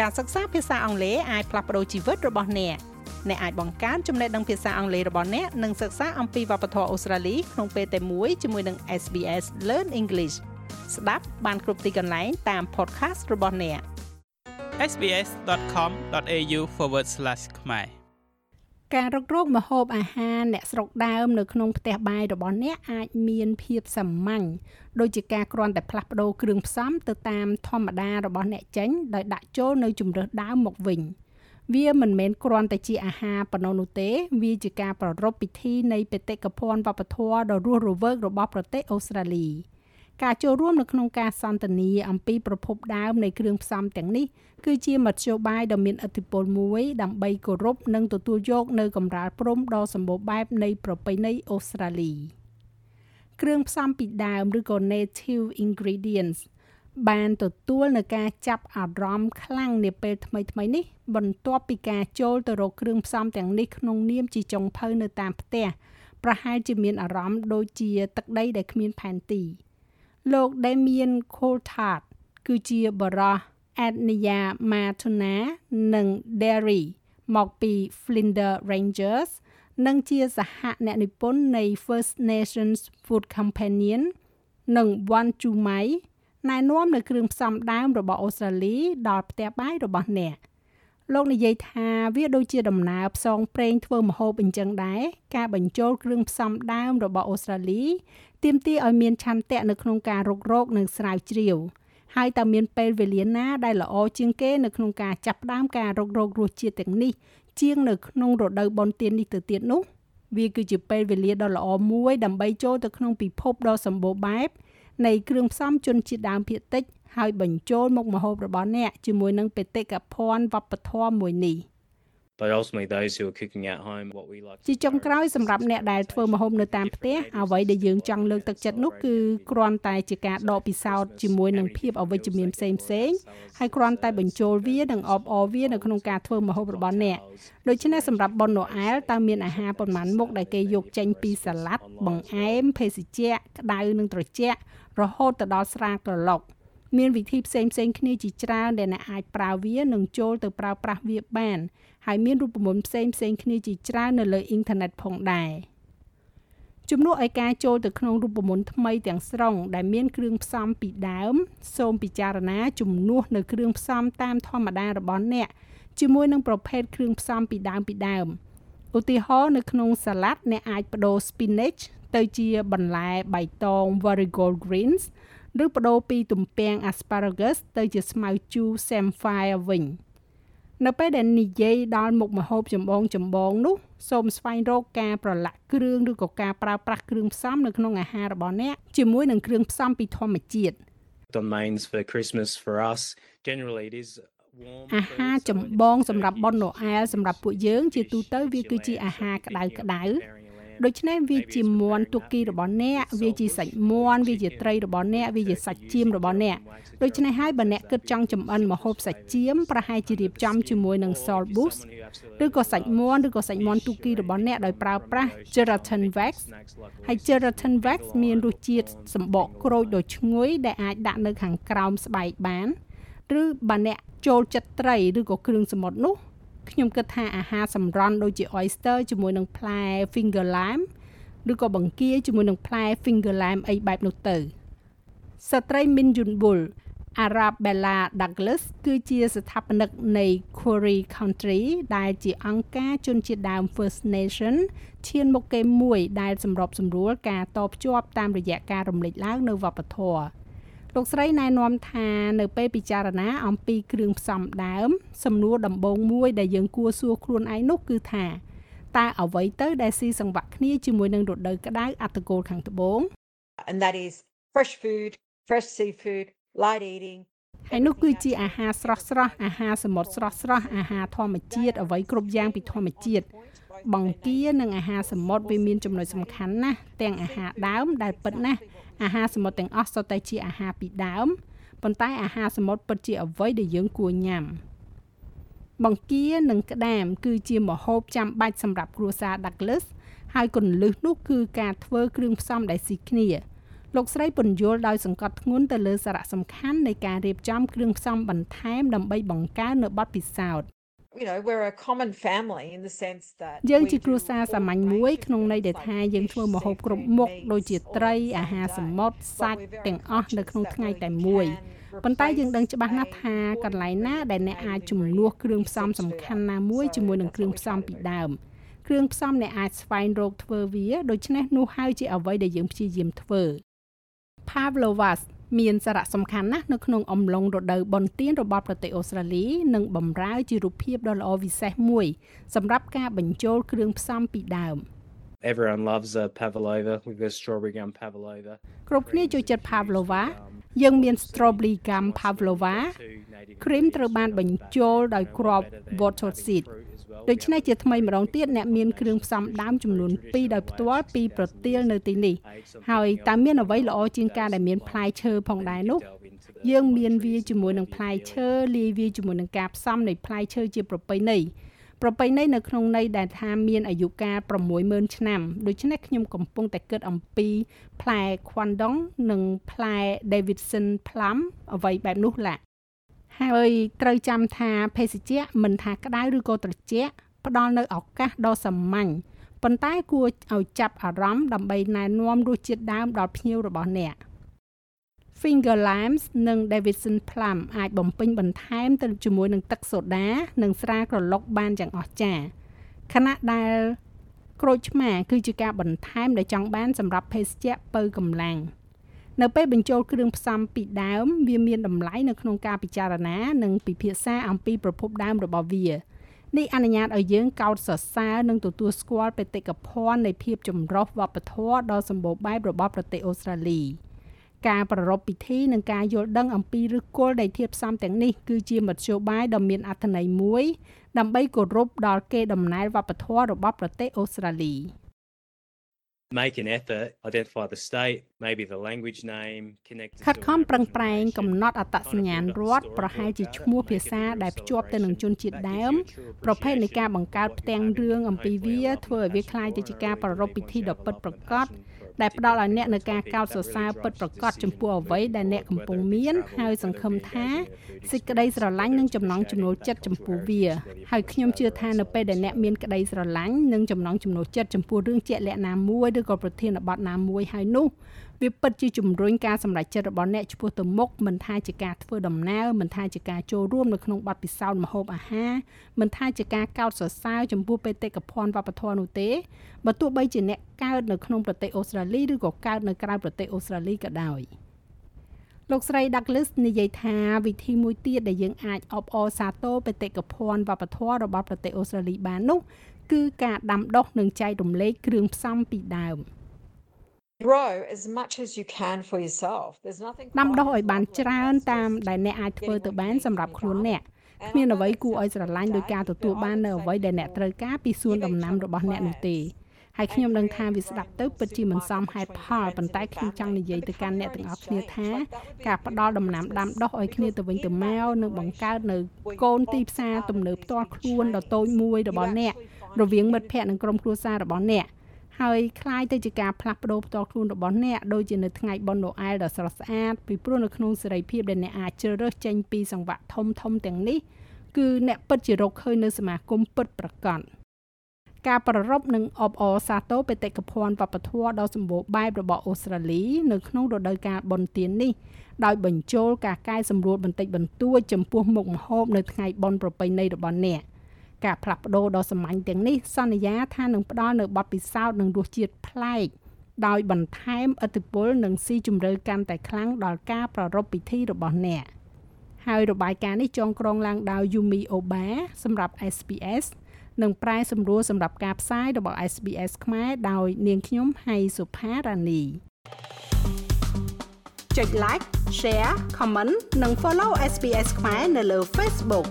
ការសិក្សាភាសាអង់គ្លេសអាចផ្លាស់ប្ដូរជីវិតរបស់អ្នកអ្នកអាចបង្កើនចំណេះដឹងភាសាអង់គ្លេសរបស់អ្នកនិងសិក្សាអំពីវប្បធម៌អូស្ត្រាលីក្នុងពេលតែមួយជាមួយនឹង SBS Learn English ស្ដាប់បានគ្រប់ទីកន្លែងតាម podcast របស់អ្នក sbs.com.au/ ខ្មែរ ការរុករកម្ហូបអាហារអ្នកស្រុកដើមនៅក្នុងផ្ទះបាយរបស់អ្នកអាចមានភាពសាមញ្ញដូចជាការគ្រាន់តែផ្លាស់ប្ដូរគ្រឿងផ្សំទៅតាមធម្មតារបស់អ្នកចេញដោយដាក់ចូលនៅជំរើសដើមមកវិញវាមិនមែនគ្រាន់តែជាអាហារប៉ុណ្ណោះនោះទេ វាជាការប្រារព្ធពិធីនៃបេតិកភណ្ឌវប្បធម៌ដ៏រស់រវើករបស់ប្រទេសអូស្ត្រាលី។ ការចូលរួមនៅក្នុងការសន្ទនាអំពីប្រភពដើមនៃគ្រឿងផ្សំទាំងនេះគឺជាមធ្យោបាយដ៏មានឥទ្ធិពលមួយដើម្បីគោរពនិងទទួលយកនៅកម្រាលព្រំដ៏សម្បូរបែបនៃប្រពៃណីអូស្ត្រាលីគ្រឿងផ្សំពីដើមឬក៏ native ingredients បានទទួលនៅការចាប់អារម្មណ៍ខ្លាំងនាពេលថ្មីៗនេះ បន្ទាប់ពីការចូលទៅរកគ្រឿងផ្សំទាំងនេះក្នុងនាមជាចុងភៅនៅតាមផ្ទះប្រហែលជាមានអារម្មណ៍ដូចជាទឹកដីដែលគ្មានផែនទី។ លោក Damien Coulthard គឺជាបរិះ Adnia Matuna និង Derry មកពី Flinders Rangers និងជាសហអ្នកនិពន្ធនៃ First Nations Food Companion និង One Chumai ណែនាំនៅគ្រឿងផ្សំដើមរបស់អូស្ត្រាលីដល់ផ្ទះបាយរបស់អ្នក។ លោកនិយាយថាវាដូចជាដំណើរផ្សងព្រេងធ្វើម្ហូបអញ្ចឹងដែរការបញ្ចូលគ្រឿងផ្សំដើមរបស់អូស្ត្រាលីទាមទារឲ្យមានឆន្ទៈនៅក្នុងការរុករកនិងស្រាវជ្រាវហើយតើមានពេលវេលាណាដែលល្អជាងគេនៅក្នុងការចាប់ផ្ដើមការរុករករសជាតិទាំងនេះជាងនៅក្នុងរដូវបុណ្យទាននេះទៅទៀតនោះវាគឺជាពេលវេលាដ៏ល្អមួយដើម្បីចូលទៅក្នុងពិភពដ៏សម្បូរបែបនៃគ្រឿងផ្សំជនជាតិដើមភាគតិច ហើយបញ្ចូលមុខម្ហូបរបស់អ្នកជាមួយនឹងបេតិកភណ្ឌវប្បធម៌មួយនេះ but ultimately those who are cooking at home what we like ជាចុងក្រោយសម្រាប់អ្នកដែលធ្វើម្ហូបនៅតាមផ្ទះអ្វីដែលយើងចង់លើកទឹកចិត្តនោះគឺគ្រាន់តែជាការដកពិសោធន៍ជាមួយនឹងភាពអវិជ្ជមានផ្សេងផ្សេងហើយគ្រាន់តែបញ្ចូលវានិងអបអរវានៅក្នុងការធ្វើម្ហូបរបស់អ្នកដូច្នេះសម្រាប់ប៉ុនណូអែលតើមានអាហារប៉ុន្មានមុខដែលគេយកចេញពីសាឡាត់បង្អែមភេសជ្ជៈក្តៅនិងត្រជាក់រហូតទៅដល់ស្រាក្រឡុក មានវិធីផ្សេងផ្សេងគ្នាជាច្រើនដែលអ្នកអាចប្រើវានិងចូលទៅប្រើប្រាស់វាបាន ហើយមានរូបមន្តផ្សេងផ្សេងគ្នាជាច្រើននៅលើអ៊ីនធឺណិតផងដែរជំនួសឲ្យការចូលទៅក្នុងរូបមន្តថ្មីទាំងស្រុងដែលមានគ្រឿងផ្សំពីដើម សូមពិចារណាជំនួសនៅគ្រឿងផ្សំតាមធម្មតារបស់អ្នកជាមួយនឹងប្រភេទគ្រឿងផ្សំពីដើមពីដើមឧទាហរណ៍នៅក្នុងសាឡាត់អ្នកអាចបដូរ spinach ទៅជាបន្លែបៃតង variegos greens ឬបដូរពីទំពាំង asparagus ទៅជាស្មៅជូរ samphire វិញនៅពេលដែលនិយាយដល់មុខម្ហូបចម្បងចម្បងនោះសូមស្វែងរកការប្រឡាក់គ្រឿងឬក៏ការប្រើប្រាស់គ្រឿងផ្សំនៅក្នុងអាហាររបស់អ្នកជាមួយនឹងគ្រឿងផ្សំពីធម្មជាតិ the mains for Christmas for us generally it is អាហារចម្បងសម្រាប់បុណ្យណូអែលសម្រាប់ពួកយើង ជាទូទៅវាគឺជាអាហារក្តៅក្តៅ ដូច្នេះវាជាមន់ទូគីរបស់អ្នកវាជាសាច់មន់វាជាត្រីរបស់អ្នកវាជាសាច់ចៀមរបស់អ្នកដូច្នេះហើយបើអ្នកគិតចង់ចម្អិនម្ហូបសាច់ចៀមប្រហែលជារៀបចំជាមួយនឹង salt boost ឬក៏សាច់មន់ឬក៏សាច់មន់ទូគីរបស់អ្នកដោយប្រើប្រាស់ gelatin wax ហើយ gelatin wax មានរសជាតិសម្បកក្រូចដ៏ឈ្ងុយដែលអាចដាក់នៅខាងក្រោមស្បែកបាន ឬបើអ្នកចូលចិត្តត្រីឬក៏គ្រឿងសមុទ្រនោះ ខ្ញុំគិតថាអាហារសម្រន់ដូចជា oyster ជាមួយនឹងផ្លែ finger lime ឬក៏បង្គាជាមួយនឹងផ្លែ finger lime អីបែបនោះទៅស្ត្រី Min Yun Bul Arabella Douglas គឺជាស្ថាបនិកនៃ Quarry Country ដែលជាអង្គការជនជាតិដើម First Nation ឈានមុខគេមួយដែលសម្របសម្រួលការតភ្ជាប់តាមរយៈការរំលេចឡើងនៅវប្បធម៌ លោកស្រីណែនាំថានៅពេលពិចារណាអំពីគ្រឿងផ្សំដើម សំណួរដំបូងមួយដែលយើងគួរសួរខ្លួនឯងនោះគឺថាតើអ្វីទៅដែលស៊ីសង្វាក់គ្នាជាមួយនឹងរដូវក្តៅអត្តកូលខាងត្បូង and that is fresh food fresh seafood light eating ហើយនោះគឺជាអាហារស្រស់ស្រស់អាហារសមុទ្រស្រស់ស្រស់អាហារធម្មជាតិអ្វីគ្រប់យ៉ាងពីធម្មជាតិ បង្គានិងអាហារសមុទ្រវាមានចំណុចសំខាន់ណាស់ទាំងអាហារដើមដែលពិតណាស់អាហារសមុទ្រទាំងអស់សុទ្ធតែជាអាហារពីដើមប៉ុន្តែអាហារសមុទ្រពិតជាអ្វីដែលយើងគួរញ៉ាំបង្គានិងក្តាម គឺជាម្ហូបចាំបាច់សម្រាប់គ្រួសារ Douglas ហើយគន្លឹះនោះគឺការធ្វើគ្រឿងផ្សំដែលស៊ីគ្នាលោកស្រីពន្យល់ដោយសង្កត់ធ្ងន់ទៅលើសារៈសំខាន់នៃការរៀបចំគ្រឿងផ្សំបន្ថែមដើម្បីបង្កើននូវបទពិសោធន៍ You know, we're a common family in the sense that យើងជាគ្រួសារសាមញ្ញមួយក្នុងន័យដែលថាយើងធ្វើម្ហូបគ្រប់មុខដូចជាត្រីអាហារសមុទ្រសាច់ទាំងអស់នៅក្នុងថ្ងៃតែមួយប៉ុន្តែយើងដឹងច្បាស់ណាស់ថាកន្លែងណាដែលអ្នកអាចជំនួសគ្រឿងផ្សំសំខាន់ណាមួយជាមួយនឹងគ្រឿងផ្សំពីដើមគ្រឿងផ្សំអ្នកអាចស្វែងរកធ្វើវាដូច្នេះនោះហើយជាអ្វីដែលយើងព្យាយាមធ្វើ Pavlovas មានសារៈសំខាន់ណាស់នៅក្នុងអំឡុងរដូវបុណ្យទានរបស់ប្រទេសអូស្ត្រាលីនិងបម្រើជារូបភាពដ៏ល្អវិសេសមួយសម្រាប់ការបញ្ចូលគ្រឿងផ្សំពីដើម Everyone loves a pavlova. We've got strawberry gum pavlova. គ្រប់គ្នាចូលចិត្ត Pavlova យើងមាន strawberry gum Pavlova គ្រីមត្រូវបានបញ្ចូលដោយគ្រាប់ wattle seed ដូច្នេះជាថ្មីម្ដងទៀតអ្នកមានគ្រឿងផ្សំដើមចំនួន2ដោយផ្ទាល់ពីប្រទាលនៅទីនេះហើយតើមានអ្វីល្អជាងការដែលមានផ្លែឈើផងដែរនោះយើងមានវាជាមួយនឹងផ្លែឈើលាយវាជាមួយនឹងការផ្សំនៃផ្លែឈើជាប្រពៃណីប្រពៃណីនៅក្នុងន័យដែលថាមានអាយុកាល60000ឆ្នាំដូច្នេះខ្ញុំកំពុងតែគិតអំពីផ្លែ Kwandong និងផ្លែ Davidson Plum អ្វីបែបនោះឡា ហើយត្រូវចាំថាភេសជ្ជៈមិនថាក្តៅឬក៏ត្រជាក់ផ្ដល់នៅឱកាសដ៏សាមញ្ញប៉ុន្តែគួរឲ្យចាប់អារម្មណ៍ដើម្បីណែនាំរសជាតិដើមដល់ភ្ញៀវរបស់អ្នក Finger Limes និង Davidson Plum អាចបំពេញបន្ថែមទៅជាមួយនឹងទឹកសូដា និងស្រាក្រឡុកបានយ៉ាងអស្ចារ្យខណៈដែលក្រូចឆ្មាគឺជាការបន្ថែមដែលចង់បានសម្រាប់ភេសជ្ជៈពៅកម្លាំង នៅពេលបញ្ចូលគ្រឿងផ្សំពីដើមវាមានតម្លៃនៅក្នុងការពិចារណានិងពិភាក្សាអំពីប្រភពដើមរបស់វានេះអនុញ្ញាតឲ្យយើងកោតសរសើរនិងទទួលស្គាល់បេតិកភណ្ឌនៃភាពចម្រុះវប្បធម៌ដ៏សម្បូរបែបរបស់ប្រទេសអូស្ត្រាលីការប្រារព្ធពិធីនិងការយល់ដឹងអំពីឫសគល់នៃធាតុផ្សំទាំងនេះគឺជាមធ្យោបាយដ៏មានអត្ថន័យមួយដើម្បីគោរពដល់កេរដំណែលវប្បធម៌របស់ប្រទេសអូស្ត្រាលី Make an effort, identify the state, maybe the language name, connect ខិតខំប្រឹងប្រែងកំណត់អត្តសញ្ញាណរដ្ឋប្រហែលជាឈ្មោះភាសាដែលភ្ជាប់ទៅនឹងជនជាតិដើមប្រភេទនៃការបង្កើតផ្ទាំងរឿងអំពីវាធ្វើឲ្យវាคล้ายទៅជាការប្រារព្ធពិធីដ៏ពិតប្រាកដ ដែលផ្ដល់ឲ្យអ្នកនៅការកោតសរសើរពិតប្រាកដចំពោះអ្វីដែលអ្នកកំពុងមាន ហើយសង្ឃឹមថាសេចក្តីស្រឡាញ់និងចំណង់ចំណូលចិត្តចំពោះវា ហើយខ្ញុំជឿថានៅពេលដែលអ្នកមានក្តីស្រឡាញ់និងចំណង់ចំណូលចិត្តចំពោះរឿងជាក់លាក់ណាមួយឬក៏ប្រធានបទណាមួយហើយនោះ វាពិតជាជំរុញការសម្រេចចិត្តរបស់អ្នកចំពោះទៅមុខមិនថាជាការធ្វើដំណើរមិនថាជាការចូលរួមនៅក្នុងបទពិសោធន៍ម្ហូបអាហារមិនថាជាការកោតសរសើរចំពោះបេតិកភណ្ឌវប្បធម៌នោះទេបើទោះបីជាអ្នកកើតនៅក្នុងប្រទេសអូស្ត្រាលីឬក៏កើតនៅក្រៅប្រទេសអូស្ត្រាលីក៏ដោយលោកស្រី Douglas និយាយថាវិធីមួយទៀតដែលយើងអាចអបអរសាទរបេតិកភណ្ឌវប្បធម៌របស់ប្រទេសអូស្ត្រាលីបាននោះគឺការដាំដុះនិងចែករំលែកគ្រឿងផ្សំពីដើម grow as much as you can for yourself. There's nothing ដាំដុះឲ្យបានច្រើនតាមដែលអ្នកអាចធ្វើទៅបានសម្រាប់ខ្លួនអ្នកគ្មានអ្វីគួរឲ្យស្រឡាញ់ដោយការទទួលបាននៅអ្វីដែលអ្នកត្រូវការពីសួនដំណាំរបស់អ្នកនោះទេហើយខ្ញុំដឹងថាវាស្ដាប់ទៅពិតជាមិនសមហេតុផលប៉ុន្តែខ្ញុំចង់និយាយទៅកាន់អ្នកទាំងអស់គ្នាថាការផ្ដល់ដំណាំដាំដុះឲ្យគ្នាទៅវិញទៅមកនឹងបង្កើតនៅកូនទីផ្សារទំនើបផ្ទាល់ខ្លួនដ៏តូចមួយរបស់អ្នករវាងមិត្តភ័ក្តិនិងក្រុមគ្រួសាររបស់អ្នក ហើយคล้ายទៅជាការផ្លាស់ប្ដូរផ្ទាល់ខ្លួនរបស់អ្នកដូចជានៅថ្ងៃបុណ្យណូអែលដ៏ស្រស់ស្អាតពីព្រោះនៅក្នុងសេរីភាពដែលអ្នកអាចជ្រើសរើសចេញពីសង្វាក់ធំធំទាំងនេះគឺអ្នកពិតជារកឃើញនៅសមាគមពិតប្រាកដការប្ររពនិងអបអរសាទរបេតិកភណ្ឌវប្បធម៌ដ៏សម្បូរបែបរបស់អូស្ត្រាលីនៅក្នុងរដូវកាលបុណ្យទាននេះដោយបញ្ចូលការកែសម្រួលបន្តិចបន្តួចចំពោះមុខម្ហូបនៅថ្ងៃបុណ្យប្រពៃណីរបស់អ្នក ការផ្លាស់ប្ដូរដ៏សាមញ្ញទាំងនេះសន្យាថានឹងផ្ដល់នូវបទពិសោធន៍និងរសជាតិប្លែកដោយបន្ថែមឥទ្ធិពលនិងស៊ីជម្រៅកាន់តែខ្លាំងដល់ការប្រារព្ធពិធីរបស់អ្នកហើយរបាយការណ៍នេះចងក្រងឡើងដោយ Yumi Oba សម្រាប់ SPS និងប្រែសម្រួលសម្រាប់ការផ្សាយរបស់ SBS ខ្មែរដោយនាងខ្ញុំហៃសុផារ៉ានីចុច like share comment និង follow SBS ខ្មែរនៅលើ Facebook